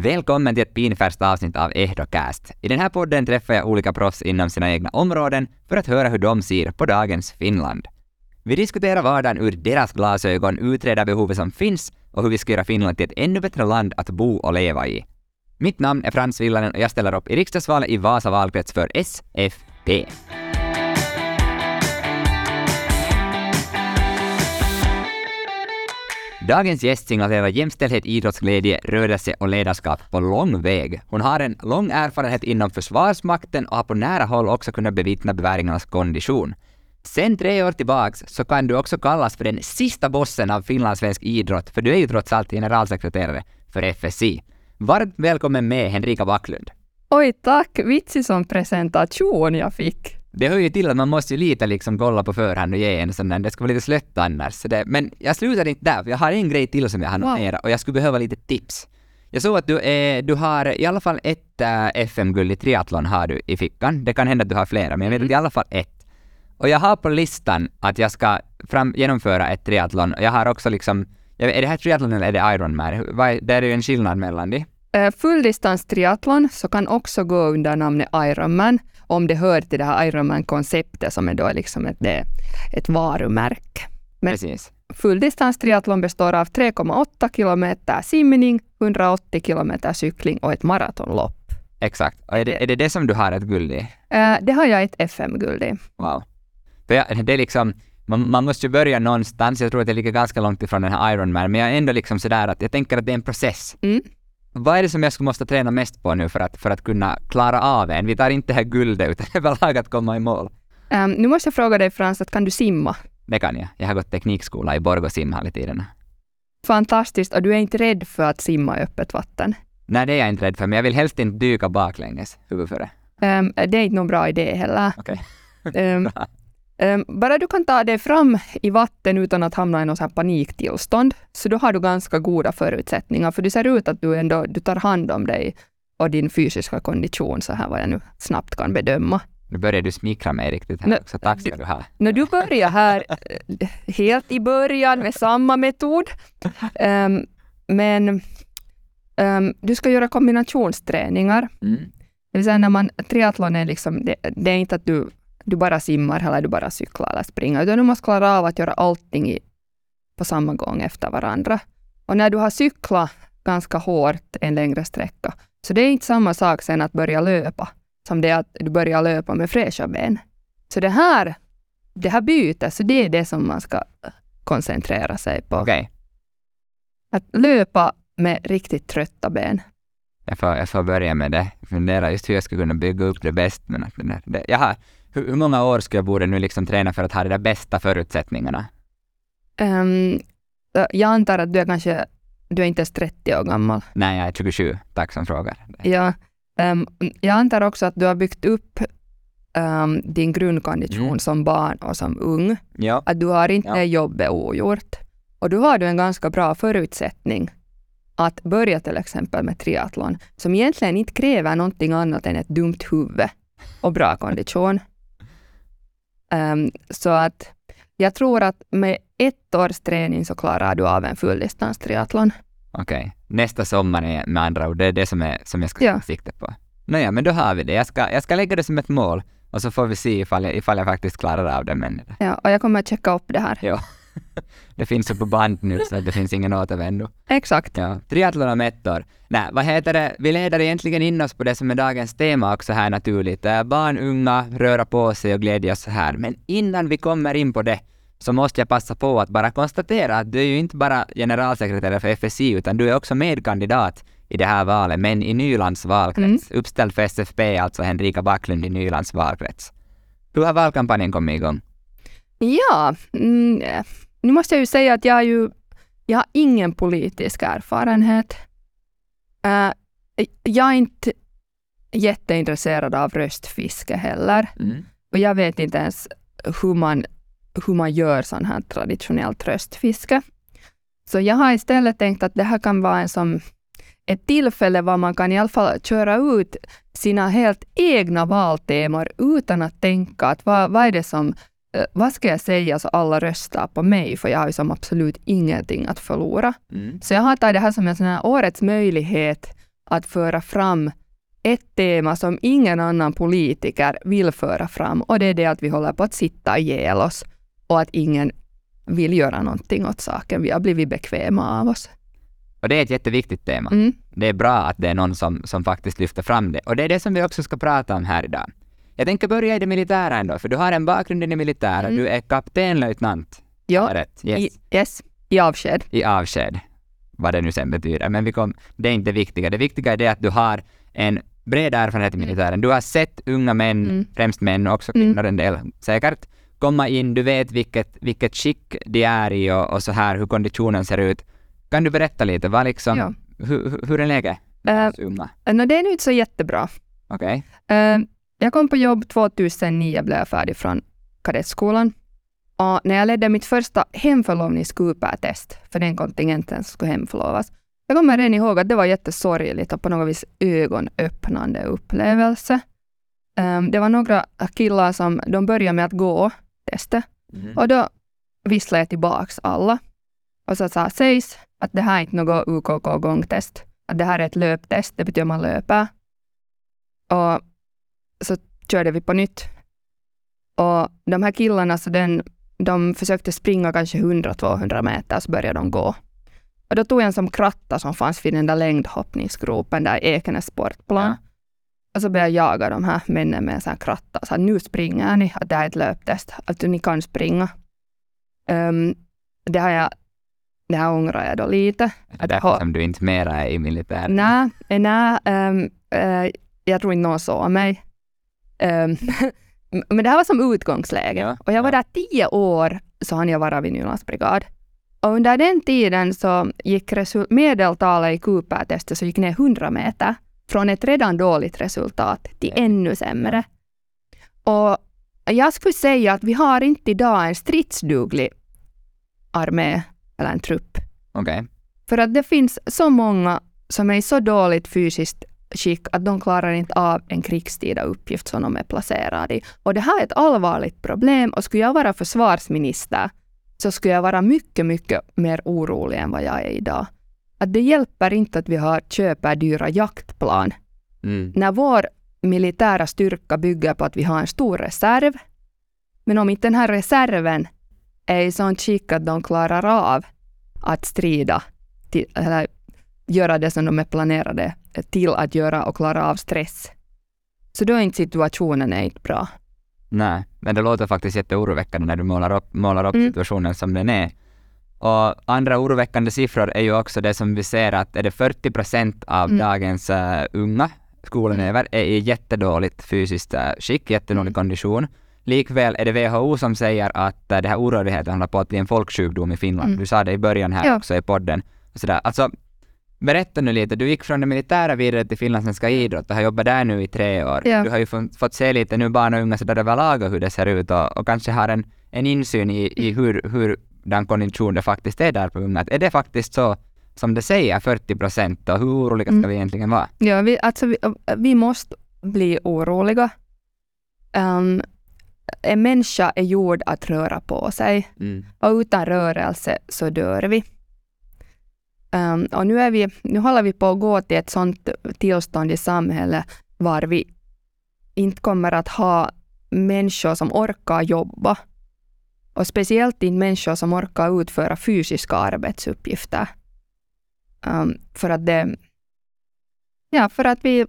Välkommen till ett pinfärskt avsnitt av Ehdocast. I den här podden träffar jag olika proffs inom sina egna områden för att höra hur de ser på dagens Finland. Vi diskuterar vardagen ur deras glasögon, utreder behovet som finns och hur vi ska göra Finland till ett ännu bättre land att bo och leva i. Mitt namn är Frans Villanen och jag ställer upp i riksdagsvalet i Vasa valkrets för SFP. Dagens gäst signalerar jämställdhet, idrottsglädje, rörelse och ledarskap på lång väg. Hon har en lång erfarenhet inom Försvarsmakten och har på nära håll också kunnat bevittna beväringarnas kondition. Sen tre år tillbaks så kan du också kallas för den sista bossen av finlandssvensk idrott, för du är ju trots allt generalsekreterare för FSI. Varmt välkommen med Henrika Backlund. Oj, tack! Vitsig som presentation jag fick. Det hör ju till att man måste ju lite liksom kolla på förhand och ge en sån där, det ska vara lite slött annars. Så det, men jag slutar inte där, för jag har en grej till som jag har noterat wow. och jag skulle behöva lite tips. Jag såg att du, är, du har i alla fall ett äh, FM-guld i triathlon har du i fickan. Det kan hända att du har flera, men jag vet mm. i alla fall ett. Och jag har på listan att jag ska fram, genomföra ett triathlon. Jag har också liksom, är det här triathlon eller är det Ironman? Det är ju en skillnad mellan de. Eh, fulldistans triathlon så kan också gå under namnet Ironman om det hör till det här Ironman-konceptet som är då liksom ett, ett varumärke. Men Precis. Fulldistans triathlon består av 3,8 kilometer simning, 180 kilometer cykling och ett maratonlopp. Exakt. Och är det, är det det som du har ett guld i? Uh, det har jag ett FM-guld i. Wow. Jag, det är liksom, man, man, måste ju börja någonstans. Jag tror att det ligger ganska långt ifrån den här Ironman, men jag är ändå liksom sådär att jag tänker att det är en process. Mm. Vad är det som jag skulle måste träna mest på nu för att, för att kunna klara av en? Vi tar inte här guldet, utan överlag att komma i mål. Um, nu måste jag fråga dig Frans, att kan du simma? Det kan jag. Jag har gått teknikskola i Borgå simhall i tiderna. Fantastiskt. Och du är inte rädd för att simma i öppet vatten? Nej, det är jag inte rädd för, men jag vill helst inte dyka baklänges huvudföre. Um, det är inte någon bra idé heller. Okay. um, um, bara du kan ta dig fram i vatten utan att hamna i något här paniktillstånd, så då har du ganska goda förutsättningar, för det ser ut att du ändå du tar hand om dig och din fysiska kondition, så här vad jag nu snabbt kan bedöma. Nu börjar du smickra mig riktigt här också. Tack ska du ha. När du börjar här eh, helt i början med samma metod. Um, men um, du ska göra kombinationsträningar. Mm. Det vill säga när man, triathlon är liksom, det, det, är inte att du, du bara simmar eller du bara cyklar eller springer, utan du måste klara av att göra allting i, på samma gång efter varandra. Och när du har cyklat ganska hårt en längre sträcka, så det är inte samma sak sen att börja löpa, som det är att du börjar löpa med fräscha ben. Så det här, det här bytet, så det är det som man ska koncentrera sig på. Okay. Att löpa med riktigt trötta ben. Jag får, jag får börja med det. Fundera just hur jag ska kunna bygga upp det bäst. Men att det, det, jag har, hur, hur, många år skulle jag borde nu liksom träna för att ha de där bästa förutsättningarna? Um, jag antar att du är kanske, du är inte ens 30 år gammal. Nej, jag är 27. Tack som frågar. Ja. Um, jag antar också att du har byggt upp um, din grundkondition mm. som barn och som ung. Ja. Att du har inte ja. jobbet ogjort. Och då har du en ganska bra förutsättning att börja till exempel med triathlon, som egentligen inte kräver någonting annat än ett dumt huvud och bra kondition. Um, så att jag tror att med ett års träning så klarar du av en fulldistanstriathlon. Okej, okay. nästa sommar är med andra ord, det är det som, är, som jag ska ja. sikta på. Nåja, men då har vi det. Jag ska, jag ska lägga det som ett mål och så får vi se ifall jag, ifall jag faktiskt klarar av det. Men... Ja, och jag kommer att checka upp det här. Ja. det finns ju på band nu så det finns ingen återvändo. Exakt. Ja. Triathlon om ett år. Nej, vad heter det? Vi leder egentligen in oss på det som är dagens tema också här naturligt. Barn, unga, röra på sig och glädjas så här. Men innan vi kommer in på det så måste jag passa på att bara konstatera att du är ju inte bara generalsekreterare för FSI utan du är också medkandidat i det här valet, men i Nylands valkrets. Mm. Uppställd för SFP, alltså Henrika Backlund i Nylands valkrets. Hur har valkampanjen kommit igång? Ja, mm, nu måste jag ju säga att jag, ju, jag har ingen politisk erfarenhet. Uh, jag är inte jätteintresserad av röstfiske heller. Mm. Och jag vet inte ens hur man, hur man gör sån här traditionellt röstfiske. Så jag har istället tänkt att det här kan vara en som ett tillfälle var man kan i alla fall köra ut sina helt egna valtemor utan att tänka att vad, vad är det som vad ska jag säga så alla röstar på mig, för jag har ju som absolut ingenting att förlora. Mm. Så jag har tagit det här som en sån här årets möjlighet att föra fram ett tema som ingen annan politiker vill föra fram och det är det att vi håller på att sitta ihjäl oss och att ingen vill göra någonting åt saken. Vi har blivit bekväma av oss. Och det är ett jätteviktigt tema. Mm. Det är bra att det är någon som, som faktiskt lyfter fram det. Och det är det som vi också ska prata om här idag. Jag tänker börja i det militära ändå, för du har en bakgrund i det militära. Mm. Du är kaptenlöjtnant. Ja, rätt? Yes. I, yes, i avsked. I avsked. Vad det nu sen betyder. Men vi kom, det är inte det viktiga. Det viktiga är det att du har en bred erfarenhet i militären. Du har sett unga män, Mm. främst män och också kvinnor en del säkert, komma in. Du vet vilket, vilket skick de är i och, och så här, hur konditionen ser ut. Kan du berätta lite, vad liksom, Ja. hur, hur- är läget? Unga? no, det är nu inte så jättebra. Okej. Eh, jag kom på jobb 2009, blev jag färdig från kadettskolan. Och när jag ledde mitt första hemförlovnings-QP-test för den kontingenten som skulle hemförlovas, jag kommer än ihåg att det var jättesorgligt och på något vis ögonöppnande upplevelse. Eh, det var några killar som de började med att gå testet och då visslade jag tillbaks alla. Och så sa sägs att det här är inte något UKK-gångtest. Att det här är ett löptest, det betyder man löper. Och så körde vi på nytt. Och de här killarna, så den, de försökte springa kanske 100-200 meter, så började de gå. Och då tog jag en som kratta som fanns vid den där längdhoppningsgropen där i Ekenäs sportplan. Ja. Och så började jag jaga de här männen med en sån här kratta. Så här, nu springer ni, att det här är ett löptest, att ni kan springa. Ehm, det, har jag, det här ångrar jag då lite. Det är därför som du inte mera är i militären. Nej, nej ehm, eh, jag tror inte någon såg mig. Ehm, men det här var som utgångsläge. Ja, och jag var ja. där tio år, så hann jag vara vid Nylands brigad. Och under den tiden så gick medeltalet i QP-testet så gick ner 100 meter från ett redan dåligt resultat till Ja. ännu sämre. Och jag skulle säga att vi har inte idag en stridsduglig armé eller en trupp. Okej. För att det finns så många som är i så dåligt fysiskt skick att de klarar inte av en krigstida uppgift som de är placerade i. Och det här är ett allvarligt problem och skulle jag vara försvarsminister så skulle jag vara mycket, mycket mer orolig än vad jag är idag. Att det hjälper inte att vi har köper dyra jaktplan Mm. när vår militära styrka bygger på att vi har en stor reserv. Men om inte den här reserven är i sånt skick att de klarar av att strida, till, eller göra det som de är planerade till att göra och klara av stress, så då är inte situationen är inte bra. Nej, men det låter faktiskt jätteoroväckande när du målar upp, målar upp Mm. situationen som den är. Och andra oroväckande siffror är ju också det som vi ser att är det 40 procent av Mm. dagens uh, unga skolelever är i jättedåligt fysiskt uh, skick, jättedålig Mm. kondition. Likväl är det WHO som säger att uh, det här orörligheten håller på att bli en folksjukdom i Finland. Mm. Du sa det i början här Ja. också i podden. Och sådär. Alltså, berätta nu lite, du gick från det militära vidare till finlandssvenska idrott och har jobbat där nu i tre år. Ja. Du har ju fått, se lite nu barn och unga sådär överlag och hur det ser ut och, och kanske har en, en insyn i, i hur, hur den kondition det faktiskt är där på unga. Är det faktiskt så som det säger, 40 procent och hur oroliga ska Mm. vi egentligen vara? Ja, vi, alltså, vi, vi måste bli oroliga. Um, en människa är gjord att röra på sig. Mm. och utan rörelse så dör vi. Um, och nu, är vi, nu håller vi på att gå till ett sådant tillstånd i samhället var vi inte kommer att ha människor som orkar jobba. Och speciellt inte människor som orkar utföra fysiska arbetsuppgifter. Um, för att det... Ja, för att vi...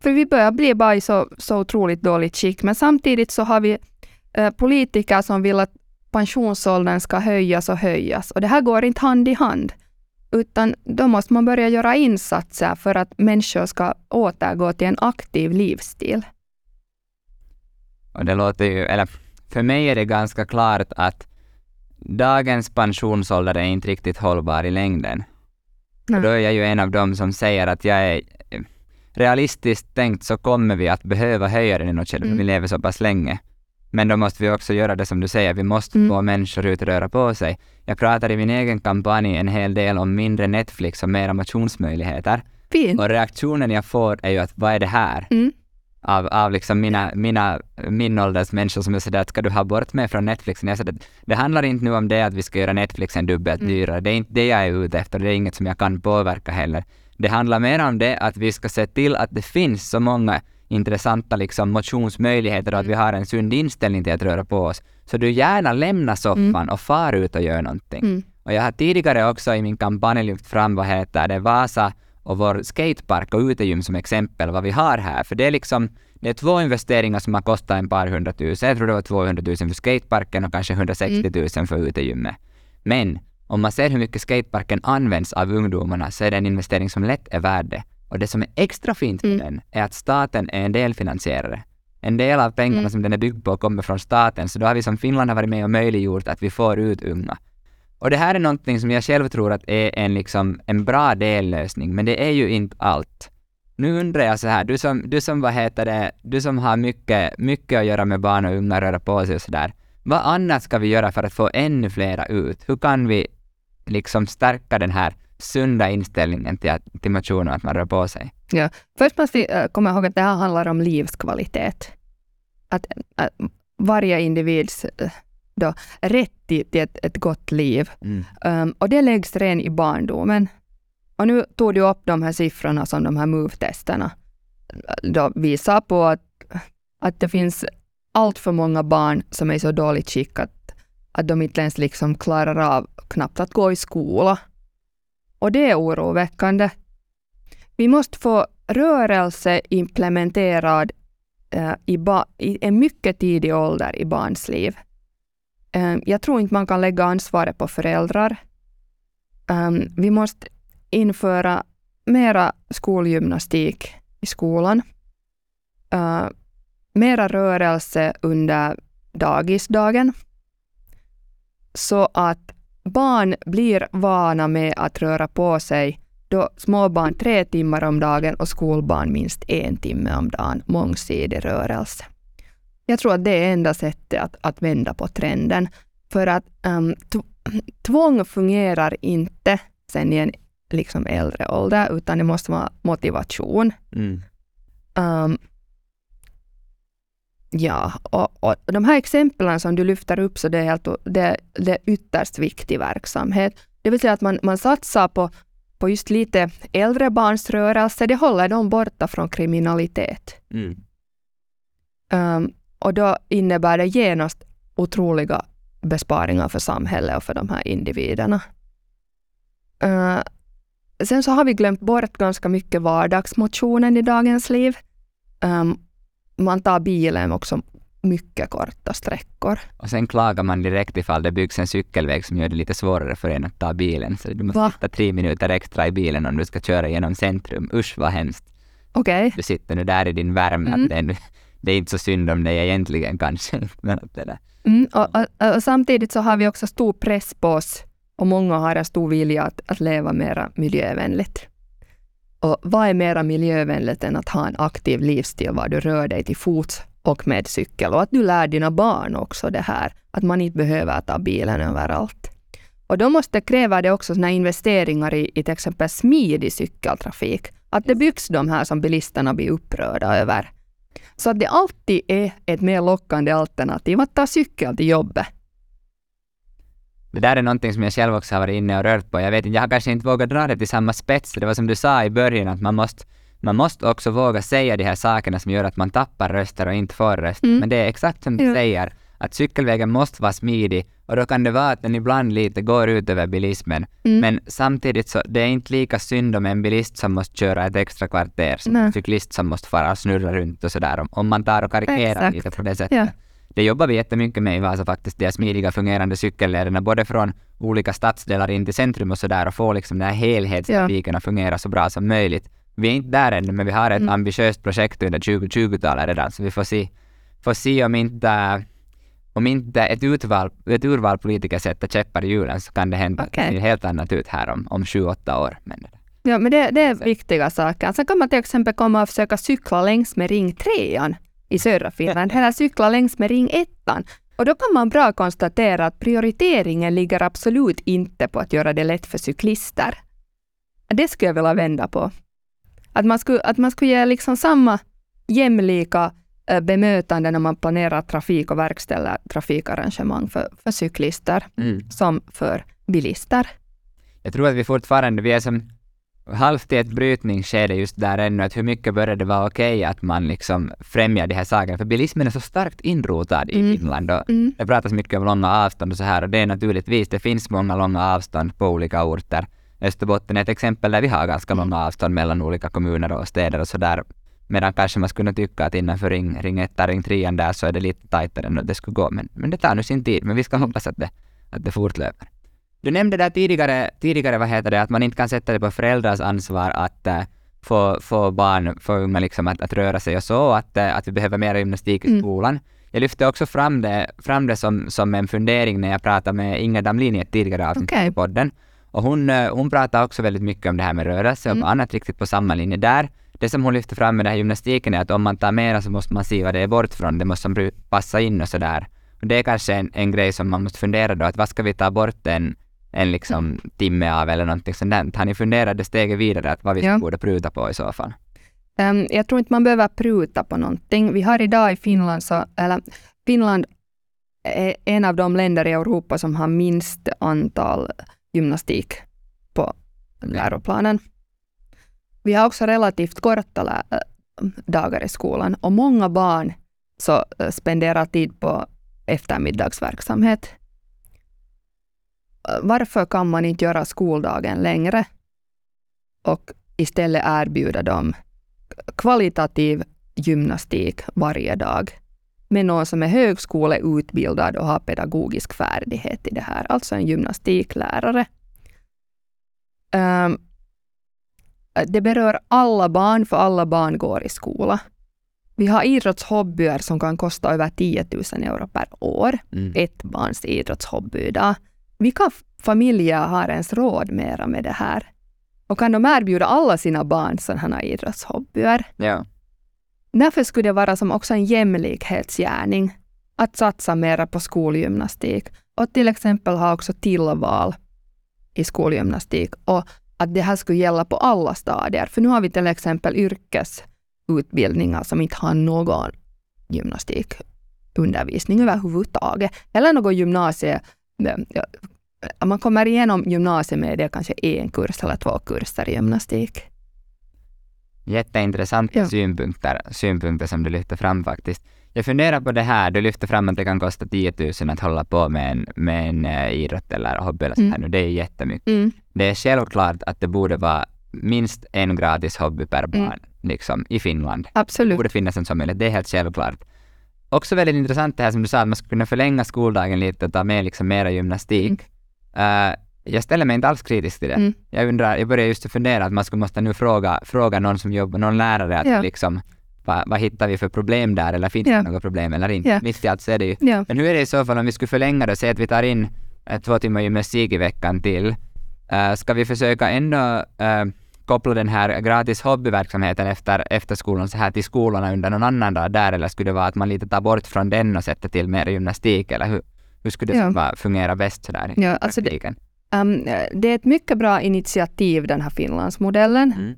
För vi börjar bli bara i så, så otroligt dåligt skick. Men samtidigt så har vi eh, politiker som vill att pensionsåldern ska höjas och höjas. Och det här går inte hand i hand. Utan då måste man börja göra insatser för att människor ska återgå till en aktiv livsstil. Och det låter ju, eller för mig är det ganska klart att dagens pensionsålder är inte riktigt hållbar i längden. Nej. Och då är jag ju en av dem som säger att jag är realistiskt tänkt så kommer vi att behöva höja den i något skede, Mm. vi lever så pass länge. Men då måste vi också göra det som du säger, vi måste Mm. få människor ut och röra på sig. Jag pratar i min egen kampanj en hel del om mindre Netflix och mera motionsmöjligheter. Fint. Och reaktionen jag får är ju att vad är det här? Mm. Av, av liksom mina, mina, min ålders människor som är sådär att ska du ha bort mig från Netflixen? Jag säger att det handlar inte nu om det att vi ska göra Netflixen dubbelt Mm. dyrare. Det är inte det jag är ute efter. Det är inget som jag kan påverka heller. Det handlar mer om det att vi ska se till att det finns så många intressanta liksom, motionsmöjligheter och att vi har en sund inställning till att röra på oss. Så du gärna lämnar soffan mm. och far ut och gör någonting. Mm. Och jag har tidigare också i min kampanj lyft fram, vad heter det, Vasa och vår skatepark och utegym som exempel, vad vi har här. För det är liksom, det är två investeringar som har kostat en par hundratusen. Jag tror det var 200 000 för skateparken och kanske 160 000 mm. för utegymmet. Men om man ser hur mycket skateparken används av ungdomarna så är det en investering som lätt är värd det. Och det som är extra fint med mm. den är att staten är en delfinansiärare. En del av pengarna mm. som den är byggd på kommer från staten, så då har vi som Finland har varit med och möjliggjort att vi får ut unga. Och det här är någonting som jag själv tror att är en, liksom, en bra dellösning, men det är ju inte allt. Nu undrar jag så här, du som, du som, vad heter det, du som har mycket, mycket att göra med barn och unga, röra på sig och sådär. Vad annat ska vi göra för att få ännu flera ut? Hur kan vi liksom stärka den här sunda inställningen till, att, till motion och att man rör på sig? Ja. Först måste vi uh, komma ihåg att det här handlar om livskvalitet. Att, att varje individs uh, då, rätt till, till ett, ett gott liv. Mm. Um, och det läggs redan i barndomen. Och nu tog du upp de här siffrorna som de här MOVE-testerna då visar på att, att det finns allt för många barn som är så dåligt skick att, att de inte ens liksom klarar av knappt att gå i skola. Och det är oroväckande. Vi måste få rörelse implementerad eh, i, i en mycket tidig ålder i barns liv. Eh, jag tror inte man kan lägga ansvaret på föräldrar. Eh, vi måste införa mera skolgymnastik i skolan. Eh, mera rörelse under dagisdagen. Så att barn blir vana med att röra på sig då småbarn tre timmar om dagen och skolbarn minst en timme om dagen, mångsidig rörelse. Jag tror att det är enda sättet att, att vända på trenden. För att um, tvång fungerar inte sen i en liksom äldre ålder, utan det måste vara motivation. Mm. Um, ja, och, och, de här exemplen som du lyfter upp, så det är, helt, det, det är ytterst viktig verksamhet. Det vill säga att man, man satsar på, på just lite äldre barns rörelse, det håller dem borta från kriminalitet. Mm. Um, och då innebär det genast otroliga besparingar för samhället och för de här individerna. Uh, Sen så har vi glömt bort ganska mycket vardagsmotionen i dagens liv. Um, man tar bilen också mycket korta sträckor. Och sen klagar man direkt ifall det byggs en cykelväg som gör det lite svårare för en att ta bilen. Så du måste Va? sitta tre minuter extra i bilen om du ska köra genom centrum. Usch vad hemskt. Okej. Okay. Du sitter nu där i din värme. Mm. Att det, är, inte så synd om dig egentligen kanske. Men det där. Mm, och, och, och, samtidigt så har vi också stor press på oss och många har en stor vilja att, att leva mera miljövänligt. Och vad är mera miljövänligt än att ha en aktiv livsstil var du rör dig till fots och med cykel och att du lär dina barn också det här, att man inte behöver ta bilen överallt. Och då måste kräva det också såna investeringar i, i till exempel smidig cykeltrafik. Att det byggs de här som bilisterna blir upprörda över. Så att det alltid är ett mer lockande alternativ att ta cykel till jobbet det där är någonting som jag själv också har varit inne och rört på. Jag vet inte, jag har kanske inte vågat dra det till samma spets. Det var som du sa i början, att man måste, man måste också våga säga de här sakerna som gör att man tappar röster och inte får röst. Mm. Men det är exakt som du ja. säger, att cykelvägen måste vara smidig och då kan det vara att den ibland lite går ut över bilismen. Mm. Men samtidigt så, det är inte lika synd om en bilist som måste köra ett extra kvarter som en cyklist som måste fara och snurra runt och sådär. Om, om man tar och karikerar lite på det sättet. Ja. Det jobbar vi jättemycket med i Vasa faktiskt, de smidiga fungerande cykellederna, både från olika stadsdelar in till centrum och sådär och få liksom den här helhetstrafiken ja. att fungera så bra som möjligt. Vi är inte där ännu, men vi har ett mm. ambitiöst projekt under 2020-talet redan, så vi får se, får se om inte om inte ett urval, ett urval politiker sätter käppar i hjulen så kan det hända okay. helt annat ut här om, om sju, åtta år. Men ja, men det, det är viktiga saker. Sen kan man till exempel komma och försöka cykla längs med ring 3 i södra Finland eller cykla längs med ring ettan. Och då kan man bra konstatera att prioriteringen ligger absolut inte på att göra det lätt för cyklister. Det skulle jag vilja vända på. Att man skulle, att man skulle ge liksom samma jämlika äh, bemötande när man planerar trafik och verkställer trafikarrangemang för, för cyklister mm. som för bilister. Jag tror att vi fortfarande, vi är som halvt i ett brytningsskede just där ännu, att hur mycket började det vara okej okay att man liksom främjar de här sakerna? För bilismen är så starkt inrotad i Mm. Finland och Mm. det pratas mycket om långa avstånd och så här och det är naturligtvis, det finns många långa avstånd på olika orter. Österbotten är ett exempel där vi har ganska Mm. långa avstånd mellan olika kommuner och städer och så där. Medan kanske man skulle tycka att innanför ring, ring 1 ring 3 där så är det lite tajtare än det skulle gå. Men, men det tar nu sin tid, men vi ska Mm. hoppas att det, att det fortlöper. Du nämnde där tidigare, tidigare vad heter det, att man inte kan sätta det på föräldrars ansvar att äh, få, få barn, få unga liksom att, att röra sig och så, att, äh, att vi behöver mer gymnastik i Mm. skolan. Jag lyfte också fram det, fram det som, som en fundering när jag pratade med Inga Damlin i ett tidigare avsnitt Okej. i podden. Och hon, äh, hon pratade också väldigt mycket om det här med rörelse och Mm. annat riktigt på samma linje där. Det som hon lyfte fram med den här gymnastiken är att om man tar mera så måste man se vad det är bort från, det måste passa in och sådär. Det är kanske en, en grej som man måste fundera då, att vad ska vi ta bort en, en liksom timme av eller någonting sånt. Har ni funderat det steget vidare, att vad vi Ja. borde pruta på i så fall? Ehm, jag tror inte man behöver pruta på någonting. Vi har idag i Finland, så, eller Finland är en av de länder i Europa som har minst antal gymnastik på läroplanen. Vi har också relativt korta dagar i skolan och många barn så äh, spenderar tid på eftermiddagsverksamhet. Varför kan man inte göra skoldagen längre och istället erbjuda dem kvalitativ gymnastik varje dag med någon som är högskoleutbildad och har pedagogisk färdighet i det här, alltså en gymnastiklärare. Ehm, det berör alla barn, för alla barn går i skola. Vi har idrottshobbyer som kan kosta över 10 000 euro per år. Mm. Ett barns idrottshobby idag. Vilka familjer har ens råd mera med det här? Och kan de erbjuda alla sina barn sådana idrottshobbyer? Ja. Därför skulle det vara som också en jämlikhetsgärning att satsa mera på skolgymnastik och till exempel ha också tillval i skolgymnastik och att det här skulle gälla på alla stadier. För nu har vi till exempel yrkesutbildningar som inte har någon gymnastikundervisning överhuvudtaget. Eller någon gymnasie... Man kommer igenom gymnasiet med det kanske en kurs eller två kurser i gymnastik. Jätteintressanta Ja. synpunkter, synpunkter som du lyfter fram faktiskt. Jag funderar på det här, du lyfter fram att det kan kosta 10 000 att hålla på med en, med en uh, idrott eller hobby eller så här Mm. nu. Det är jättemycket. Mm. Det är självklart att det borde vara minst en gratis hobby per Mm. barn liksom, i Finland. Det Absolut. borde finnas en sån möjlighet, det är helt självklart. Också väldigt intressant det här som du sa, att man skulle kunna förlänga skoldagen lite och ta med liksom mera gymnastik. Eh, jag ställer mig inte alls kritisk till det. Mm. Jag undrar, jag börjar just fundera att man skulle måste nu fråga, fråga någon som jobbar, någon lärare att Ja. liksom, vad, vad hittar vi för problem där eller finns Ja. det något problem eller inte? Ja. Mitt i allt så är det ju. Ja. Men hur är det i så fall om vi skulle förlänga det, säg att vi tar in eh, två timmar gymnastik i veckan till. Uh, ska vi försöka ändå eh, koppla den här gratis hobbyverksamheten efter, efter skolan så här till skolorna under någon annan dag där eller skulle det vara att man lite tar bort från den och sätter till mer gymnastik eller hur, hur skulle det Ja. fungera bäst sådär i Ja, alltså det- praktiken? Um, det är ett mycket bra initiativ, den här Finlandsmodellen. Mm.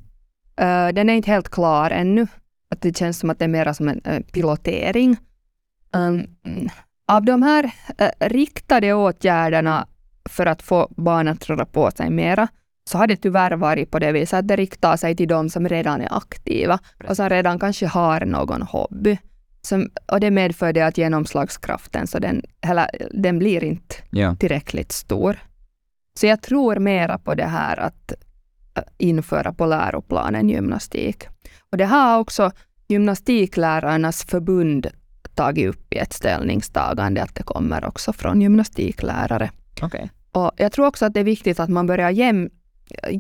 Uh, den är inte helt klar ännu. Att det känns som att det är mer som en uh, pilotering. Um, av de här uh, riktade åtgärderna för att få barn att röra på sig mera, så har det tyvärr varit på det viset att det riktar sig till de som redan är aktiva och som redan kanske har någon hobby. Som, och det medför det att genomslagskraften, så den, eller, den blir inte Ja. tillräckligt stor. Så jag tror mera på det här att äh, införa på läroplanen gymnastik. Och det har också Gymnastiklärarnas förbund tagit upp i ett ställningstagande att det kommer också från gymnastiklärare. Okej. Och jag tror också att det är viktigt att man börjar jäm,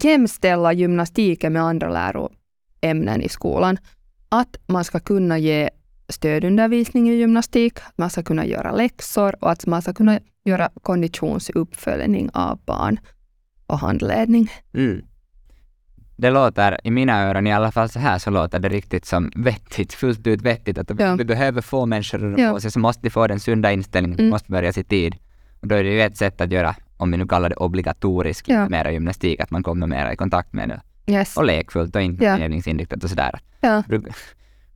jämställa gymnastiken med andra läroämnen i skolan. Att man ska kunna ge stödundervisning i gymnastik, att man ska kunna göra läxor och att man ska kunna göra konditionsuppföljning av barn och handledning. Mm. Det låter, i mina öron i alla fall så här, så låter det riktigt som vettigt, fullt ut vettigt. Att Ja. vi behöver få människor röra Ja. på sig, så måste de få den sunda inställningen, Mm. måste börja i tid. Och då är det ju ett sätt att göra, om vi nu kallar det obligatorisk, Ja. mera gymnastik, att man kommer mera i kontakt med det. Yes. Och lekfullt och inte Ja. tävlingsinriktat och sådär. Ja.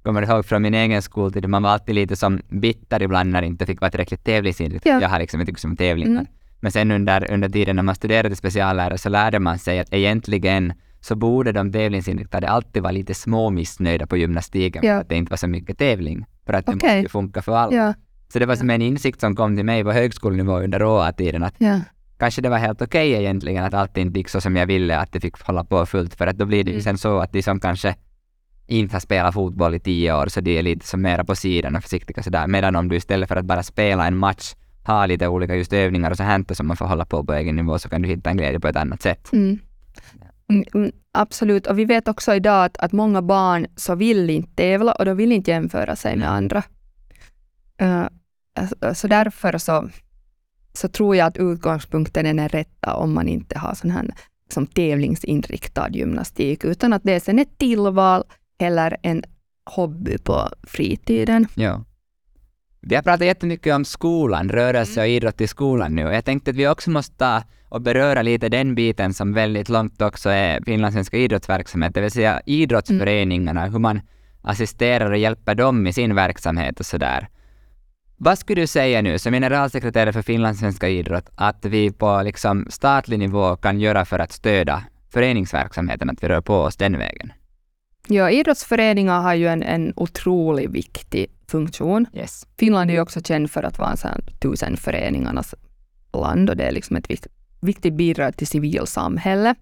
Kommer ihåg från min egen skoltid, man var alltid lite som bitter ibland när det inte fick vara tillräckligt tävlingsinriktad. Ja. Jag har liksom inte tyckt om tävlingar. Mm. Men sen under, under tiden när man studerade speciallärare så lärde man sig att egentligen så borde de tävlingsinriktade alltid vara lite småmissnöjda på gymnastiken Ja. för att det inte var så mycket tävling. För att det Okej. måste ju funka för alla. Ja, Så det var som en insikt som kom till mig på högskolenivå under råa-tiden att ja, kanske det var helt okej egentligen att allt inte gick så som jag ville, att det fick hålla på fullt. För att då blir det ju Mm. sen så att de som kanske inte har spelat fotboll i tio år, så de är lite som mera på sidan och försiktiga sådär. Medan om du istället för att bara spela en match har lite olika just övningar och så här som man får hålla på på egen nivå så kan du hitta en glädje på ett annat sätt. mm. Mm, mm, absolut. Och vi vet också idag att, att många barn så vill inte tävla och de vill inte jämföra sig med andra. Uh, så- så därför så, så tror jag att utgångspunkten är den rätta om man inte har sån här som tävlingsinriktad gymnastik, utan att det är sen ett tillval eller en hobby på fritiden. Ja. Vi har pratat jättemycket om skolan, rörelse och idrott i skolan nu jag tänkte att vi också måste ta och beröra lite den biten som väldigt långt också är finlandssvenska idrottsverksamhet, det vill säga idrottsföreningarna, hur man assisterar och hjälper dem i sin verksamhet och sådär. Vad skulle du säga nu som generalsekreterare för finlandssvenska idrott att vi på liksom statlig nivå kan göra för att stödja föreningsverksamheten, att vi rör på oss den vägen? Ja, idrottsföreningar har ju en, en otroligt viktig funktion. Yes. Finland är ju också känd för att vara en sån här tusen föreningarnas land och det är liksom ett vikt, viktigt bidrag till civilsamhället.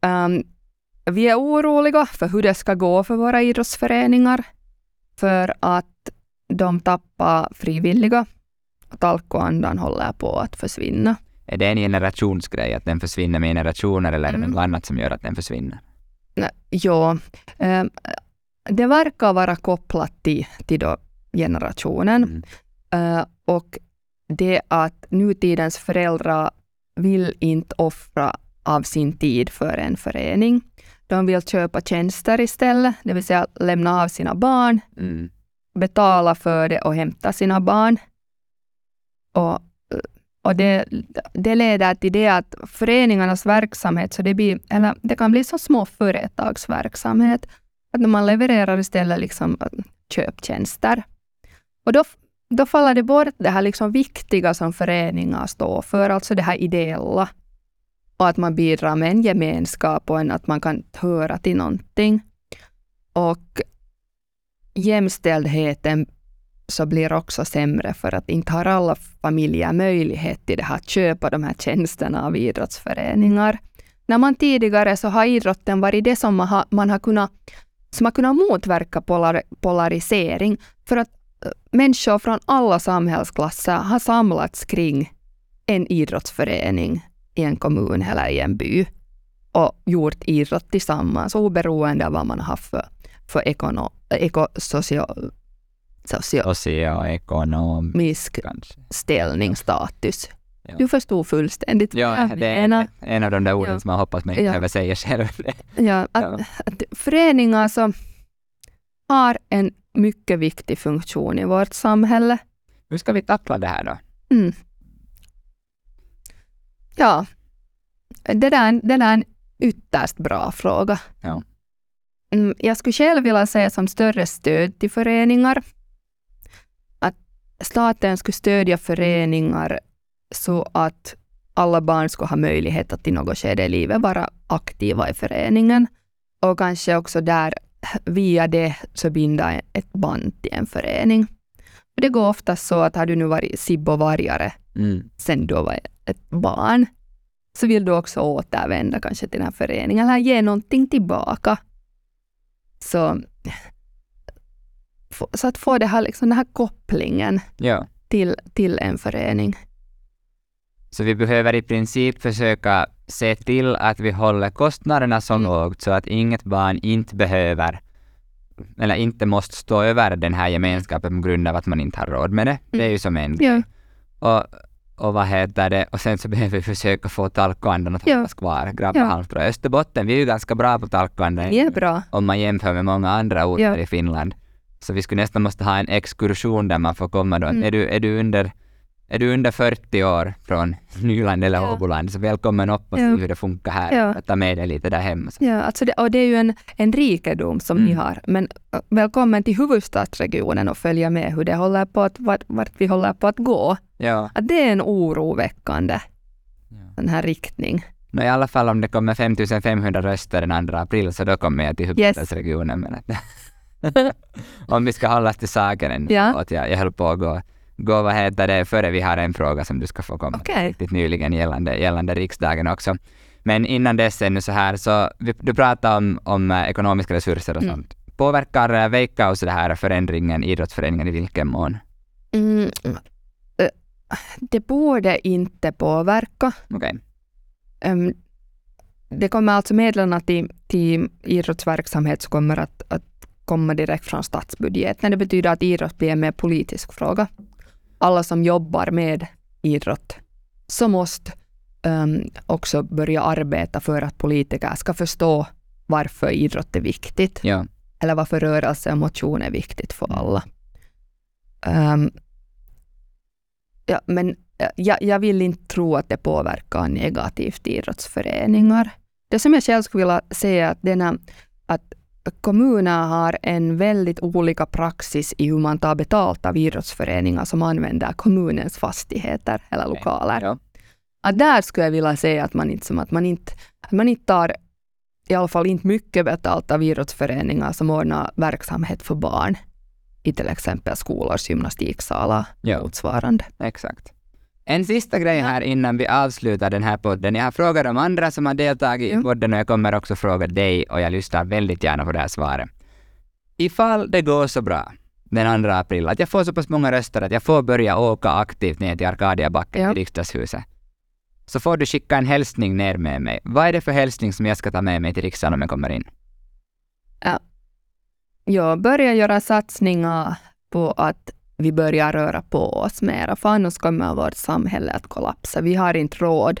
Um, vi är oroliga för hur det ska gå för våra idrottsföreningar för att de tappar frivilliga. Att alkoandan håller på att försvinna. Är det en generationsgrej, att den försvinner med generationer eller är det Mm. något annat som gör att den försvinner? Ja, um, det verkar vara kopplat till, till då generationen. Mm. Eh, och det att nutidens föräldrar vill inte offra av sin tid för en förening. De vill köpa tjänster istället, det vill säga lämna av sina barn, Mm. betala för det och hämta sina barn. Och, och det, det leder till det att föreningarnas verksamhet, så det, blir, eller det kan bli så små företagsverksamhet, att när man levererar istället liksom äh, köptjänster. Och då, då faller det bort det här liksom viktiga som föreningar står för, alltså det här ideella. Och att man bidrar med en gemenskap och en, att man kan höra till någonting. Och jämställdheten så blir också sämre för att inte har alla familjer möjlighet till det här att köpa de här tjänsterna av idrottsföreningar. När man tidigare så har idrotten varit det som man har, man har kunnat, som har kunnat motverka polar, polarisering för att eh, människor från alla samhällsklasser har samlats kring en idrottsförening i en kommun eller i en by och gjort idrott tillsammans oberoende av vad man har haft för, för ekono, eko, Socioekonomisk ställning, status. Ja. Du förstod fullständigt Ja, det är menar. en av de där orden Ja. som jag hoppas mig inte Ja. behöver säga själv. Ja, att, att föreningar så har en mycket viktig funktion i vårt samhälle. Hur ska vi tackla det här då? Mm. Ja, det där, det där är en ytterst bra fråga. Ja. Mm, Jag skulle själv vilja säga som större stöd till föreningar. Staten skulle stödja föreningar så att alla barn skulle ha möjlighet att i något skede i livet vara aktiva i föreningen. Och kanske också där via det så binda ett band till en förening. För Det går ofta så att har du nu varit sibbovargare Mm. sen du var ett barn, så vill du också återvända kanske till den här föreningen eller ge någonting tillbaka. Så, så att få det här, liksom, den här kopplingen Ja. till, till en förening. Så vi behöver i princip försöka se till att vi håller kostnaderna så Mm. lågt så att inget barn inte behöver eller inte måste stå över den här gemenskapen på grund av att man inte har råd med det. Det är ju som en Ja, Och, och vad heter det, och sen så behöver vi försöka få talkoandan att Ja. hållas kvar. Grabba Ja. Halmstad och Österbotten, vi är ju ganska bra på talkoandan det är bra. om man jämför med många andra orter Ja. i Finland. Så vi skulle nästan måste ha en exkursion där man får komma då. Mm. Är, du, är, du under, är du under 40 år från Nyland eller Ja. Åboland så välkommen upp och Ja. se hur det funkar här. Ja. Och ta med dig lite där hemma. Så. Ja, alltså det, och det är ju en, en rikedom som ni Mm. har. Men välkommen till huvudstadsregionen och följa med hur det håller på att, vart, vart vi håller på att gå. Ja. Att det är en oroväckande ja. den här riktning. Nå, I alla fall om det kommer 5500 röster den 2 april så då kommer jag till huvudstadsregionen. Att om vi ska hålla till saken. Ja. Att jag, jag höll på att gå, gå, vad heter det, före vi har en fråga som du ska få komma Okej. riktigt nyligen gällande, gällande riksdagen också. Men innan dess ännu så här, så vi, du pratade om, om eh, ekonomiska resurser och Mm. sånt. Påverkar eh, Veikkaus det här förändringen, idrottsföreningen i vilken mån? Mm, eh, det borde inte påverka. Ehm, det kommer alltså medlen till, till idrottsverksamhet som kommer att, att komma direkt från statsbudgeten. Det betyder att idrott blir en mer politisk fråga. Alla som jobbar med idrott så måste ehm, också börja arbeta för att politiker ska förstå varför idrott är viktigt Ja. eller varför rörelse och motion är viktigt för alla. Ehm, ja, men jag, jag vill inte tro att det påverkar negativt idrottsföreningar. Det som jag själv skulle vilja säga är att, denna, att kommuner har en väldigt olika praxis i hur man tar betalt av idrottsföreningar som använder kommunens fastigheter eller lokaler. Ja. Att där skulle jag vilja säga att man inte, som att man inte, att man inte tar i alla fall inte mycket betalt av idrottsföreningar som ordnar verksamhet för barn i till exempel skolors gymnastiksalar Ja. motsvarande. Exakt. En sista grej här innan vi avslutar den här podden. Jag har frågat de andra som har deltagit i Ja. podden och jag kommer också fråga dig och jag lyssnar väldigt gärna på det här svaret. Ifall det går så bra den 2 april, att jag får så pass många röster att jag får börja åka aktivt ner till Arkadiabacken Ja. i riksdagshuset, så får du skicka en hälsning ner med mig. Vad är det för hälsning som jag ska ta med mig till riksdagen om jag kommer in? Jag börjar göra satsningar på att vi börjar röra på oss mera, för annars kommer vårt samhälle att kollapsa. Vi har inte råd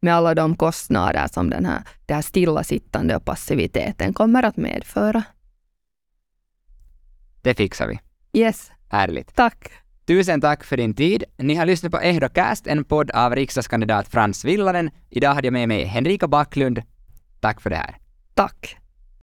med alla de kostnader som den här, det här stillasittande och passiviteten kommer att medföra. Det fixar vi. Yes, Härligt. tack. Tusen tack för din tid. Ni har lyssnat på Ehdocast, en podd av riksdagskandidat Frans Villanen. Idag hade jag med mig Henrika Backlund. Tack för det här. Tack.